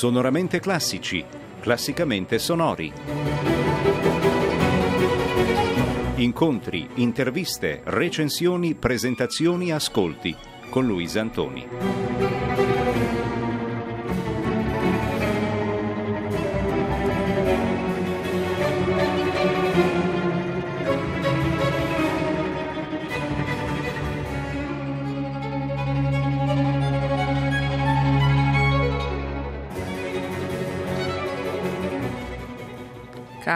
Sonoramente classici, classicamente sonori. Incontri, interviste, recensioni, presentazioni, ascolti con Luisa Antoni.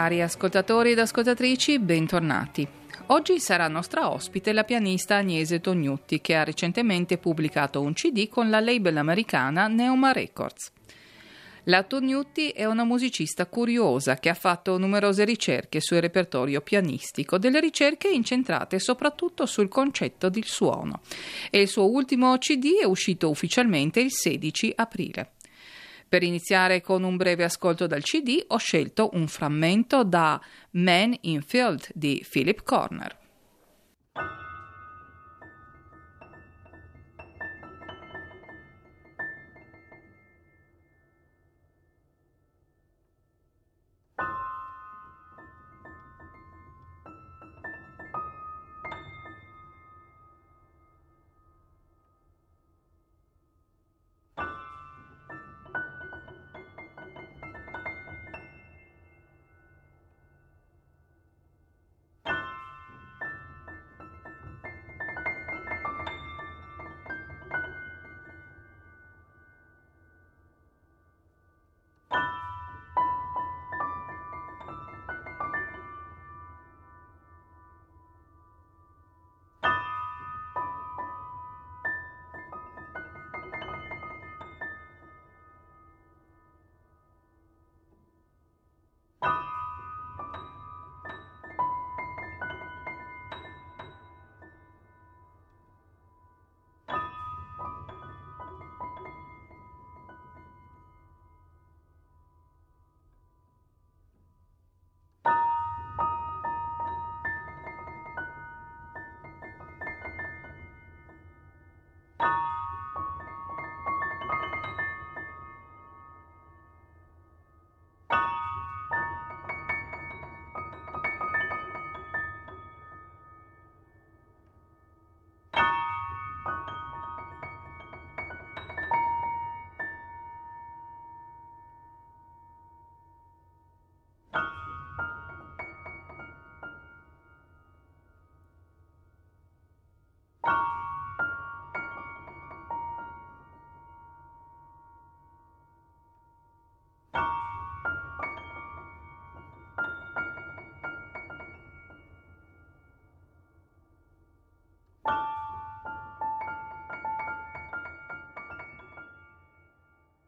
Cari ascoltatori ed ascoltatrici, bentornati. Oggi sarà nostra ospite la pianista Agnese Tognutti, che ha recentemente pubblicato un CD con la label americana Neuma Records. La Tognutti è una musicista curiosa che ha fatto numerose ricerche sul repertorio pianistico, delle ricerche incentrate soprattutto sul concetto del suono. E il suo ultimo CD è uscito ufficialmente il 16 aprile. Per iniziare con un breve ascolto dal CD ho scelto un frammento da Man in Field di Philip Corner.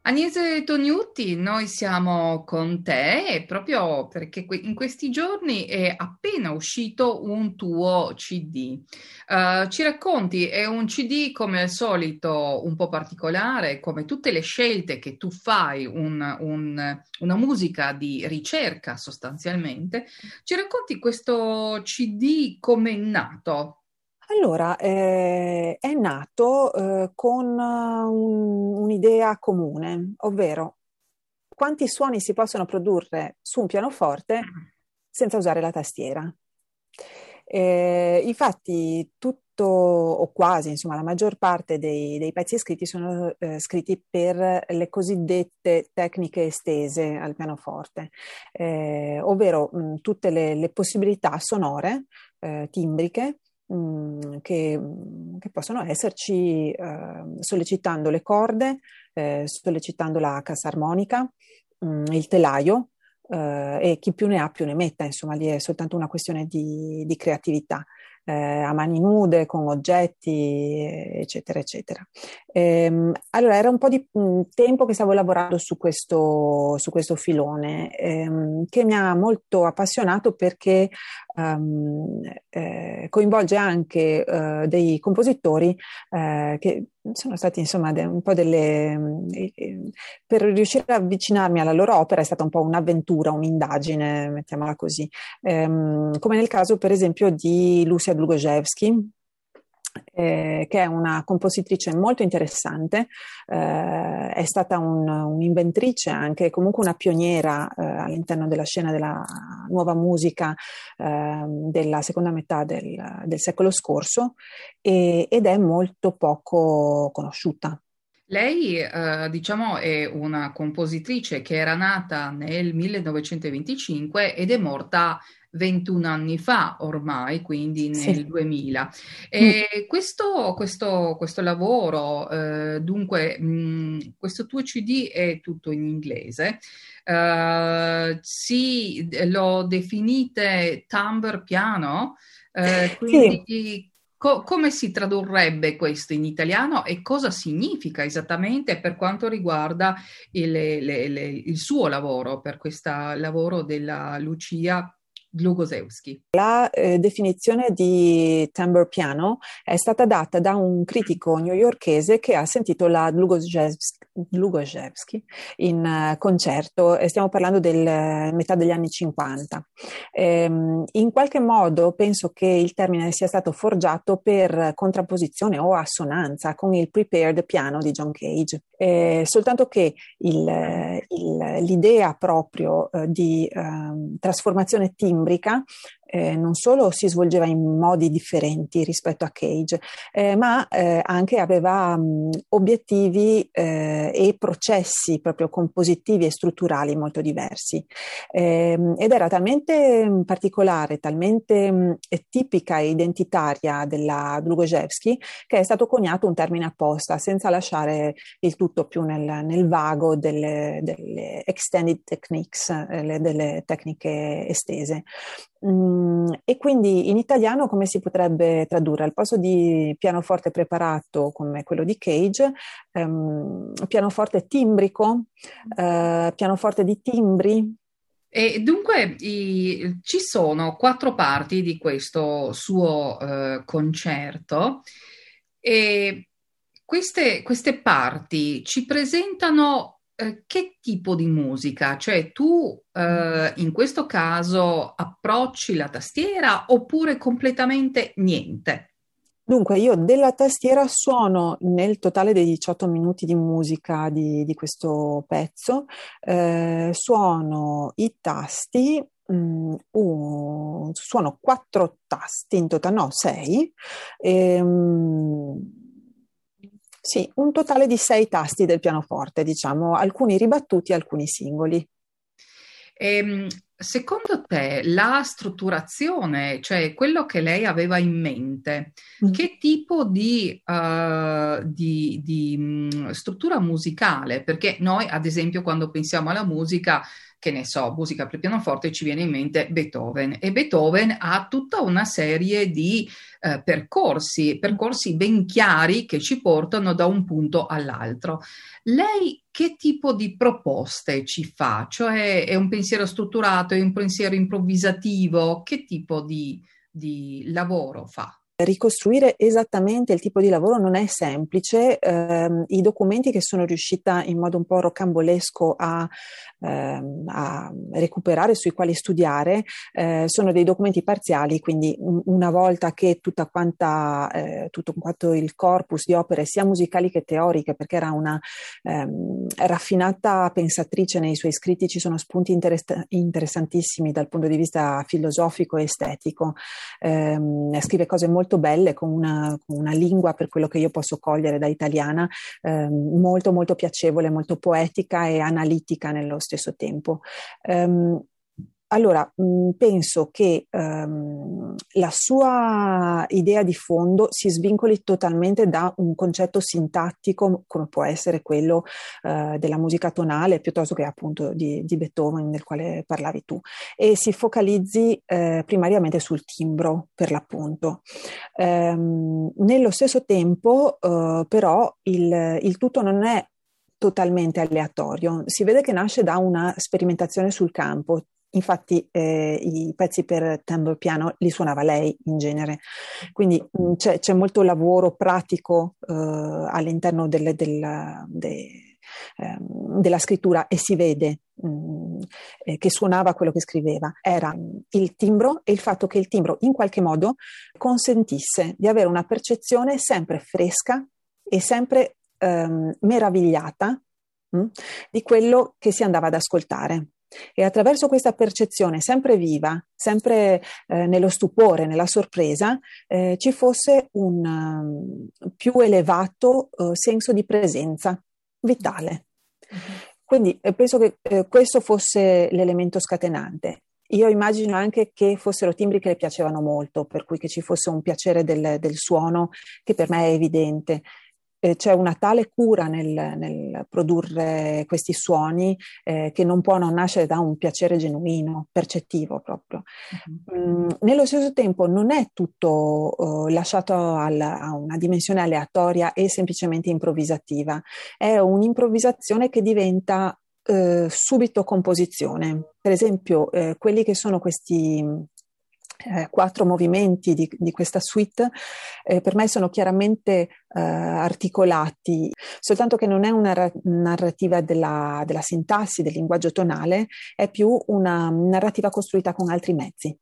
Agnese Tognutti, noi siamo con te proprio perché in questi giorni è appena uscito un tuo CD. Uh, eh, ci racconti, è un CD come al solito un po' particolare, come tutte le scelte che tu fai, un, un, una musica di ricerca sostanzialmente. Ci racconti questo CD come è nato? Allora, eh, è nato eh, con un, un'idea comune, ovvero quanti suoni si possono produrre su un pianoforte senza usare la tastiera. Eh, infatti, tutto o quasi, insomma, la maggior parte dei, dei pezzi scritti sono eh, scritti per le cosiddette tecniche estese al pianoforte, eh, ovvero mh, tutte le, le possibilità sonore, eh, timbriche, Mm, che, che, possono esserci eh, sollecitando le corde, eh, sollecitando la cassa armonica, mh, mm, il telaio eh, e chi più ne ha più ne metta, insomma lì è soltanto una questione di, di creatività. Eh, a mani nude, con oggetti, eccetera, eccetera. Ehm, allora, era un po' di mm, tempo che stavo lavorando su questo, su questo filone, ehm, che mi ha molto appassionato perché um, eh, coinvolge anche uh, dei compositori uh, che sono stati insomma de- un po' delle... Eh, per riuscire ad avvicinarmi alla loro opera è stata un po' un'avventura, un'indagine, mettiamola così, um, come nel caso per esempio di Lucia Dlugojevski, eh, che è una compositrice molto interessante, eh, è stata un, un'inventrice anche, comunque una pioniera eh, all'interno della scena della nuova musica ehm, della seconda metà del, del secolo scorso e, ed è molto poco conosciuta. Lei, eh, diciamo, è una compositrice che era nata nel 1925 ed è morta 21 anni fa ormai, quindi nel sì. 2000. E mm. questo, questo, questo, lavoro, eh, dunque, mh, questo tuo CD è tutto in inglese. Uh, sì, lo definite timbre piano, uh, quindi sì. Co- come si tradurrebbe questo in italiano e cosa significa esattamente per quanto riguarda il, le, le, il suo lavoro, per questo lavoro della Lucia Glugosewski. La eh, definizione di timbre piano è stata data da un critico newyorkese che ha sentito la Glugosewski in uh, concerto, stiamo parlando del uh, metà degli anni 50. Ehm, in qualche modo penso che il termine sia stato forgiato per contrapposizione o assonanza con il prepared piano di John Cage, eh, soltanto che il, il, l'idea proprio di ehm, trasformazione timbrica eh, non solo si svolgeva in modi differenti rispetto a Cage, eh, ma eh, anche aveva mh, obiettivi eh, e processi proprio compositivi e strutturali molto diversi. Ehm, ed era talmente particolare, talmente mh, tipica e identitaria della Dlugojevski che è stato coniato un termine apposta, senza lasciare il tutto più nel, nel vago delle, delle, extended techniques, eh, delle tecniche estese. Mm, e quindi in italiano come si potrebbe tradurre? Al posto di pianoforte preparato come quello di Cage, ehm, pianoforte timbrico, eh, pianoforte di timbri? E dunque i, ci sono quattro parti di questo suo eh, concerto e queste, queste parti ci presentano eh, che tipo di musica? Cioè tu eh, in questo caso approcci la tastiera oppure completamente niente? Dunque, io della tastiera suono nel totale dei 18 minuti di musica di, di questo pezzo, eh, suono i tasti, mm, uh, suono quattro tasti in totale, no, sei. Ehm, sì, un totale di sei tasti del pianoforte, diciamo, alcuni ribattuti, alcuni singoli. Ehm, secondo te la strutturazione, cioè quello che lei aveva in mente, mm. che tipo di, uh, di, di mh, struttura musicale? Perché noi, ad esempio, quando pensiamo alla musica, che ne so, musica per pianoforte, ci viene in mente Beethoven e Beethoven ha tutta una serie di eh, percorsi, percorsi ben chiari che ci portano da un punto all'altro. Lei che tipo di proposte ci fa? Cioè è un pensiero strutturato, è un pensiero improvvisativo? Che tipo di, di lavoro fa? Ricostruire esattamente il tipo di lavoro non è semplice, eh, i documenti che sono riuscita in modo un po' rocambolesco a, eh, a recuperare, sui quali studiare, eh, sono dei documenti parziali, quindi un, una volta che quanta, eh, tutto quanto il corpus di opere, sia musicali che teoriche, perché era una ehm, raffinata pensatrice nei suoi scritti, ci sono spunti interess- interessantissimi dal punto di vista filosofico e estetico, ehm, scrive cose molto molto belle, con una, con una, lingua per quello che io posso cogliere da italiana, eh, molto molto piacevole, molto poetica e analitica nello stesso tempo. Um, allora, mh, penso che um, la sua idea di fondo si svincoli totalmente da un concetto sintattico come può essere quello uh, della musica tonale piuttosto che appunto di, di, Beethoven del quale parlavi tu e si focalizzi uh, primariamente sul timbro per l'appunto. Um, nello stesso tempo uh, però il, il tutto non è totalmente aleatorio. Si vede che nasce da una sperimentazione sul campo. Infatti eh, i pezzi per tamburo piano li suonava lei in genere, quindi mh, mm, c'è, c'è, molto lavoro pratico eh, all'interno delle, della, de, eh, della, scrittura e si vede mh, mm, eh, che suonava quello che scriveva. Era il timbro e il fatto che il timbro in qualche modo consentisse di avere una percezione sempre fresca e sempre ehm, meravigliata mh, mm, di quello che si andava ad ascoltare. E attraverso questa percezione sempre viva, sempre eh, nello stupore, nella sorpresa, eh, ci fosse un um, più elevato uh, senso di presenza vitale. Quindi eh, penso che eh, questo fosse l'elemento scatenante. Io immagino anche che fossero timbri che le piacevano molto, per cui che ci fosse un piacere del, del suono che per me è evidente eh, c'è una tale cura nel, nel produrre questi suoni eh, che non può non nascere da un piacere genuino, percettivo proprio. Uh-huh. Mm, nello stesso tempo non è tutto uh, lasciato al, a una dimensione aleatoria e semplicemente improvvisativa, è un'improvvisazione che diventa uh, subito composizione. Per esempio, eh, quelli che sono questi eh, quattro movimenti di, di questa suite eh, per me sono chiaramente eh, articolati, soltanto che non è una ra- narrativa della, della, sintassi, del linguaggio tonale, è più una narrativa costruita con altri mezzi.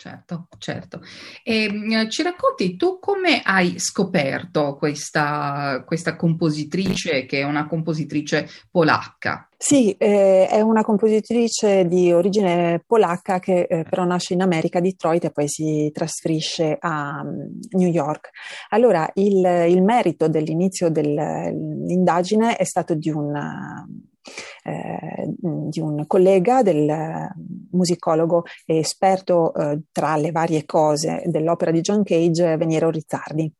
Certo, certo. E, mm, ci racconti tu come hai scoperto questa, questa compositrice che è una compositrice polacca? Sì, eh, è una compositrice di origine polacca che eh, però nasce in America, Detroit, e poi si trasferisce a um, New York. Allora, il, il merito dell'inizio dell'indagine è stato di un, eh, di un collega del musicologo e esperto eh, tra le varie cose dell'opera di John Cage, Veniero Rizzardi.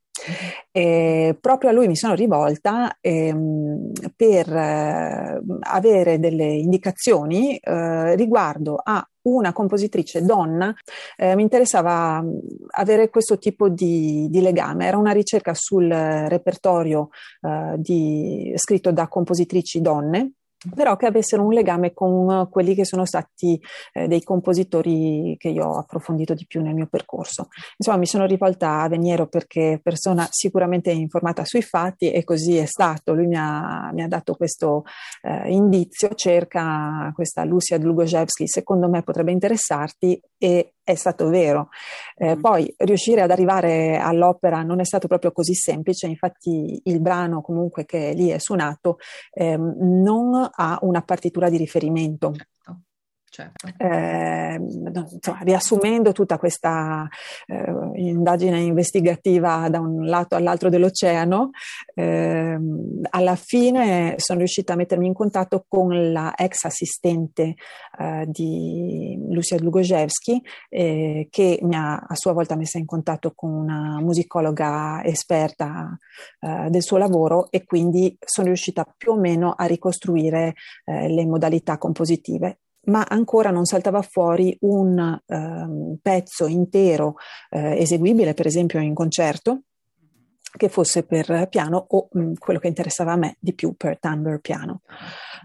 E proprio a lui mi sono rivolta ehm, per eh, avere delle indicazioni eh, riguardo a una compositrice donna, eh, mi interessava avere questo tipo di, di, legame. Era una ricerca sul repertorio eh, di, scritto da compositrici donne però che avessero un legame con quelli che sono stati eh, dei compositori che io ho approfondito di più nel mio percorso. Insomma, mi sono rivolta a Veniero perché persona sicuramente informata sui fatti e così è stato. Lui mi ha, mi ha dato questo eh, indizio, cerca questa Lucia Dlugojevski, secondo me potrebbe interessarti e è stato vero. Eh, mm. poi riuscire ad arrivare all'opera non è stato proprio così semplice, infatti il brano comunque che lì è suonato ehm, non ha una partitura di riferimento. Certo. Certo. Eh, insomma, riassumendo tutta questa eh, indagine investigativa da un lato all'altro dell'oceano, eh, alla fine sono riuscita a mettermi in contatto con la ex assistente eh, di Lucia Lugojevski, eh, che mi ha a sua volta messa in contatto con una musicologa esperta eh, del suo lavoro e quindi sono riuscita più o meno a ricostruire le modalità compositive ma ancora non saltava fuori un um, pezzo intero eh, eseguibile, per esempio in concerto, che fosse per piano o mh, mm, quello che interessava a me di più per timbre piano.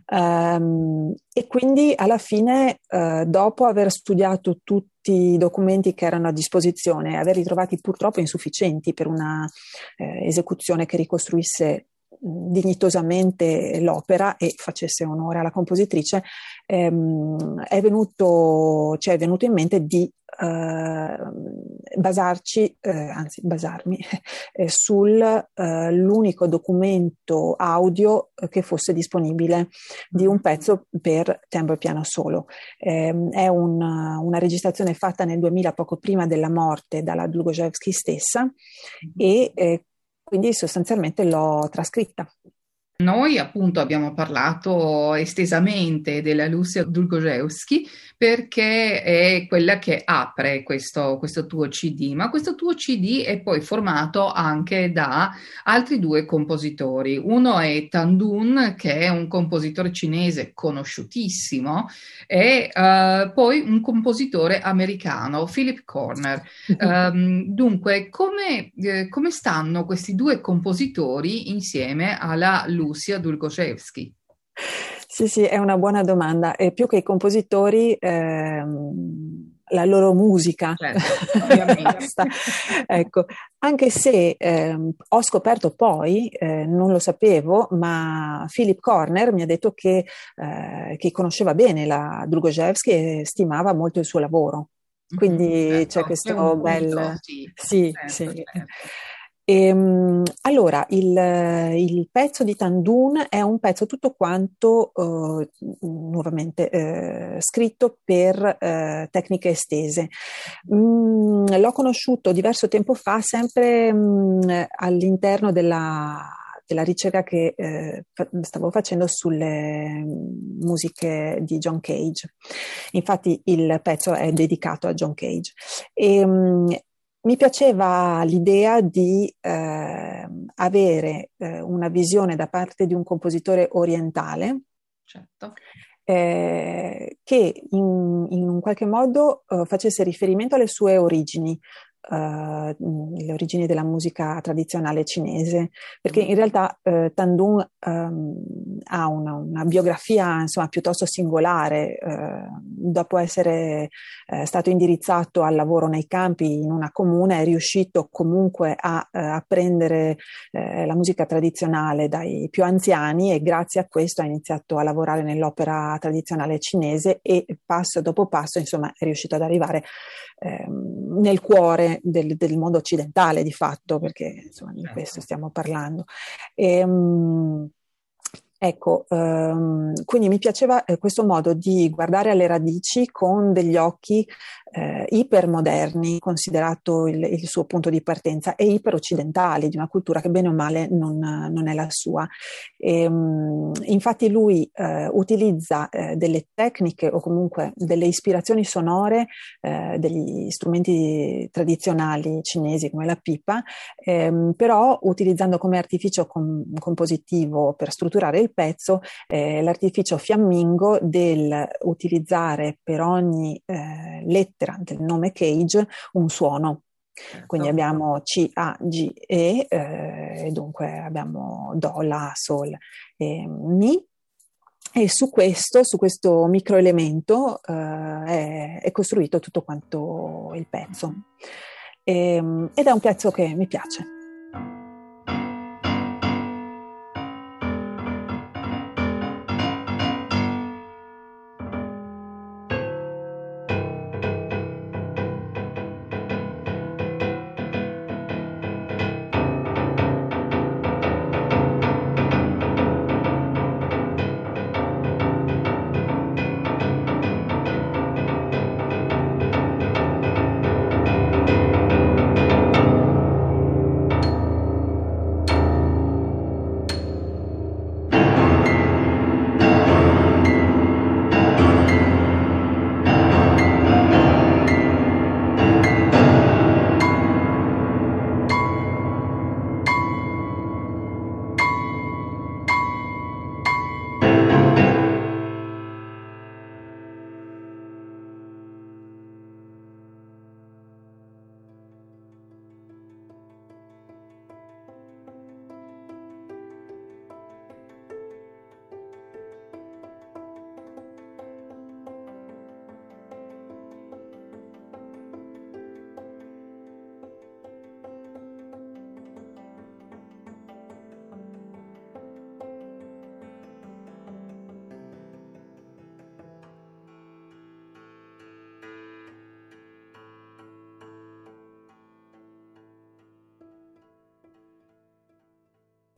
Um, e quindi alla fine, uh, dopo aver studiato tutti i documenti che erano a disposizione averli trovati purtroppo insufficienti per una eh, esecuzione che ricostruisse dignitosamente l'opera e facesse onore alla compositrice, ehm, è venuto, ci è venuto in mente di eh, basarci, eh, anzi basarmi, eh, sull'unico documento audio che fosse disponibile di un pezzo per tempo e piano solo. Ehm, è un, una registrazione fatta nel 2000, poco prima della morte, dalla Dlugojevski stessa, e eh, quindi sostanzialmente l'ho trascritta. Noi appunto abbiamo parlato estesamente della Lucia Dulgojewski perché è quella che apre questo, questo, tuo CD, ma questo tuo CD è poi formato anche da altri due compositori. Uno è Tandun, che è un compositore cinese conosciutissimo, e uh, poi un compositore americano, Philip Corner. um, dunque, come, eh, come stanno questi due compositori insieme alla Lucia? Lucia Dulgoszewski? Sì, sì, è una buona domanda. E più che i compositori, ehm, la loro musica. Certo, ecco, anche se ehm, ho scoperto poi, eh, non lo sapevo, ma Philip Corner mi ha detto che, eh, che conosceva bene la Drugojevski e stimava molto il suo lavoro. Quindi mm-hmm, c'è certo, questo bel... Sì, sì, certo, sì. Ehm, allora, il, il, pezzo di Tandun è un pezzo tutto quanto, uh, nuovamente, uh, scritto per uh, tecniche estese. Mm, l'ho conosciuto diverso tempo fa, sempre um, all'interno della, della ricerca che eh, stavo facendo sulle musiche di John Cage. Infatti il pezzo è dedicato a John Cage. E, um, mi piaceva l'idea di eh, avere eh, una visione da parte di un compositore orientale certo. eh, che in, in, un qualche modo eh, facesse riferimento alle sue origini, uh, le origini della musica tradizionale cinese, perché in realtà uh, Tandun um, ha una, una, biografia insomma, piuttosto singolare, uh, dopo essere stato indirizzato al lavoro nei campi in una comune, è riuscito comunque a apprendere la musica tradizionale dai più anziani e grazie a questo ha iniziato a lavorare nell'opera tradizionale cinese e passo dopo passo insomma è riuscito ad arrivare ehm, nel cuore del, del, mondo occidentale di fatto, perché insomma di certo. questo stiamo parlando. E, um, Ecco, ehm, quindi mi piaceva eh, questo modo di guardare alle radici con degli occhi eh, ipermoderni, considerato il, il, suo punto di partenza, e iperoccidentali, di una cultura che bene o male non, non è la sua. E, ehm, infatti lui eh, utilizza eh, delle tecniche o comunque delle ispirazioni sonore eh, degli strumenti tradizionali cinesi come la pipa, ehm, però utilizzando come artificio com- compositivo per strutturare il pezzo eh, l'artificio fiammingo del utilizzare per ogni eh, lettera del nome Cage un suono. Quindi abbiamo C, A, G, E, eh, dunque abbiamo Do, La, Sol e Mi. E su questo, su questo microelemento eh, è, è, costruito tutto quanto il pezzo. E, ehm, ed è un pezzo che mi piace.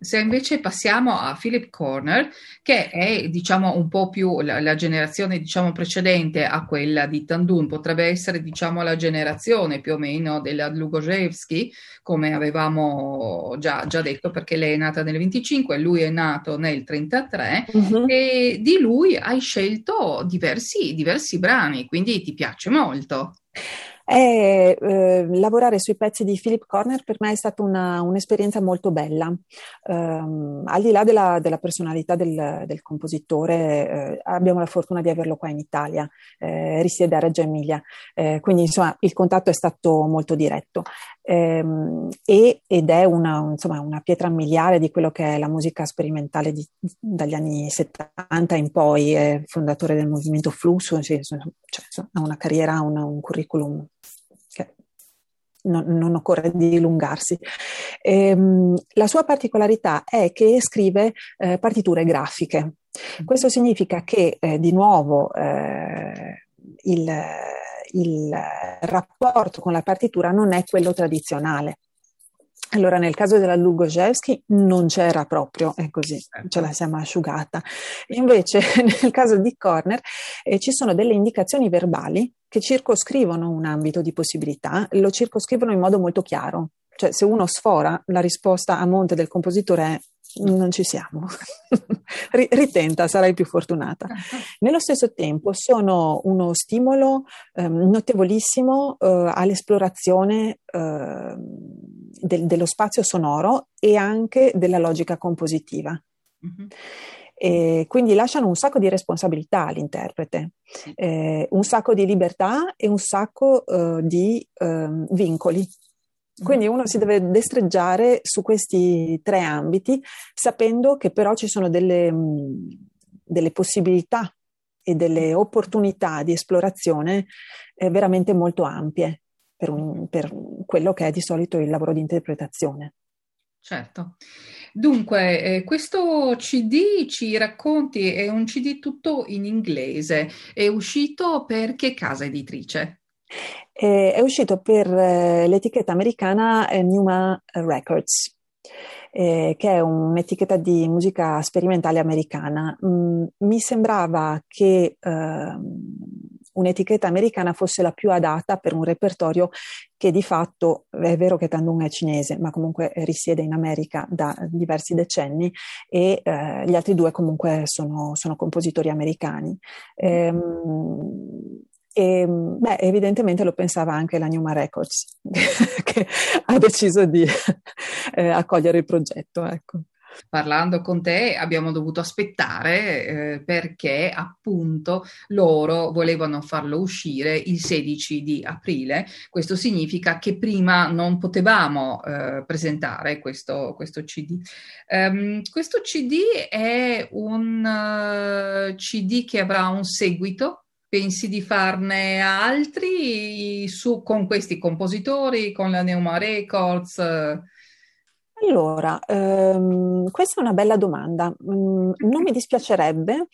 Se invece passiamo a Philip Corner, che è diciamo un po' più la, la generazione diciamo, precedente a quella di Tandun, potrebbe essere diciamo la generazione più o meno della Lugojevski, come avevamo già, già, detto, perché lei è nata nel 25, lui è nato nel 33 uh-huh. e di lui hai scelto diversi, diversi brani, quindi ti piace molto. E, eh, lavorare sui pezzi di Philip Corner per me è stata una, un'esperienza molto bella. Um, al di là della, della personalità del, del compositore, eh, abbiamo la fortuna di averlo qua in Italia, eh, risiede a Reggio Emilia, eh, quindi insomma il contatto è stato molto diretto ehm, e, ed è una, insomma, una pietra miliare di quello che è la musica sperimentale di, dagli anni 70 in poi, è fondatore del movimento Flusso, cioè, cioè, ha una carriera, una, un curriculum che non, non occorre dilungarsi. Ehm, la sua particolarità è che scrive eh, partiture grafiche. Questo significa che eh, di nuovo eh, il il rapporto con la partitura non è quello tradizionale. Allora, nel caso della Lugojevski non c'era proprio, è così, certo. ce la siamo asciugata. Invece, nel caso di Corner, eh, ci sono delle indicazioni verbali che circoscrivono un ambito di possibilità, lo circoscrivono in modo molto chiaro. Cioè, se uno sfora, la risposta a monte del compositore è non ci siamo. Ritenta, sarai più fortunata. Nello stesso tempo sono uno stimolo eh, notevolissimo eh, all'esplorazione eh, del, dello spazio sonoro e anche della logica compositiva. Mm-hmm. E quindi lasciano un sacco di responsabilità all'interprete, eh, un sacco di libertà e un sacco eh, di ehm, vincoli quindi uno si deve destreggiare su questi tre ambiti, sapendo che però ci sono delle, delle possibilità e delle opportunità di esplorazione eh, veramente molto ampie per, un, per quello che è di solito il lavoro di interpretazione. Certo. Dunque, eh, questo CD ci racconti, è un CD tutto in inglese, è uscito per che casa editrice? Eh, è uscito per eh, l'etichetta americana eh, Numa Records, eh, che è un'etichetta di musica sperimentale americana. Mm, mi sembrava che ehm, un'etichetta americana fosse la più adatta per un repertorio che di fatto è vero che Tandung è cinese, ma comunque risiede in America da diversi decenni e eh, gli altri due comunque sono, sono compositori americani. Ehm, e beh, evidentemente lo pensava anche la Numa Records, che ha deciso di eh, accogliere il progetto. Ecco. Parlando con te abbiamo dovuto aspettare eh, perché appunto loro volevano farlo uscire il 16 di aprile. Questo significa che prima non potevamo eh, presentare questo, questo CD. Um, ehm, questo CD è un uh, CD che avrà un seguito Pensi di farne altri su, con questi compositori, con la Neuma Records? Allora, ehm, questa è una bella domanda. Mm, non mi dispiacerebbe,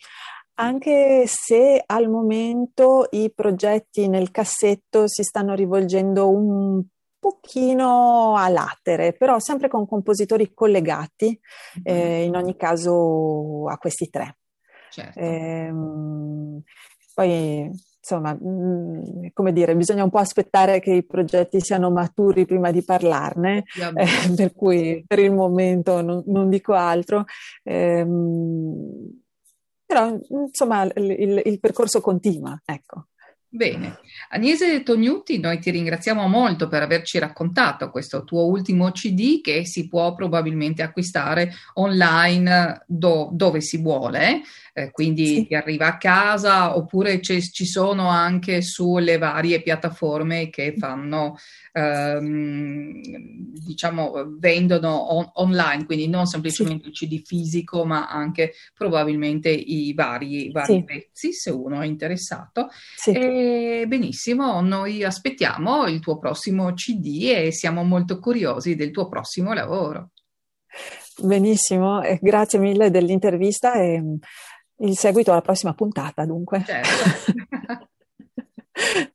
anche se al momento i progetti nel cassetto si stanno rivolgendo un pochino a latere, però sempre con compositori collegati, mm-hmm. eh, in ogni caso a questi tre. Certo. Ehm, poi, insomma, mh, mm, come dire, bisogna un po' aspettare che i progetti siano maturi prima di parlarne, eh, per cui per il momento non, non dico altro. Eh, però, insomma, il, il, il percorso continua, ecco. Bene, Agnese Tognuti, noi ti ringraziamo molto per averci raccontato questo tuo ultimo CD che si può probabilmente acquistare online do, dove si vuole, eh, quindi sì. ti arriva a casa oppure ci sono anche sulle varie piattaforme che fanno ehm, diciamo, vendono on- online, quindi non semplicemente sì. il CD fisico, ma anche probabilmente i vari, vari sì. pezzi, se uno è interessato. E, benissimo, noi aspettiamo il tuo prossimo CD e siamo molto curiosi del tuo prossimo lavoro. Benissimo, grazie mille dell'intervista e il seguito alla prossima puntata, dunque. Certo.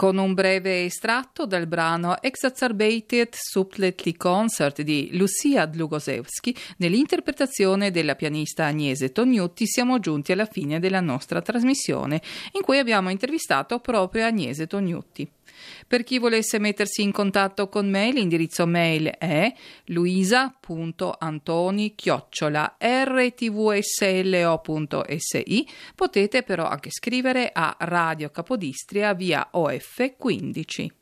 con un breve estratto del brano Exacerbated Suppletly Concert di Lucia Dlugosevski nell'interpretazione della pianista Agnese Tognutti siamo giunti alla fine della nostra trasmissione in cui abbiamo intervistato proprio Agnese Tognutti. Per chi volesse mettersi in contatto con me, l'indirizzo mail è luisa.antoni-rtvslo.si. Potete però anche scrivere a Radio Capodistria via OF 15.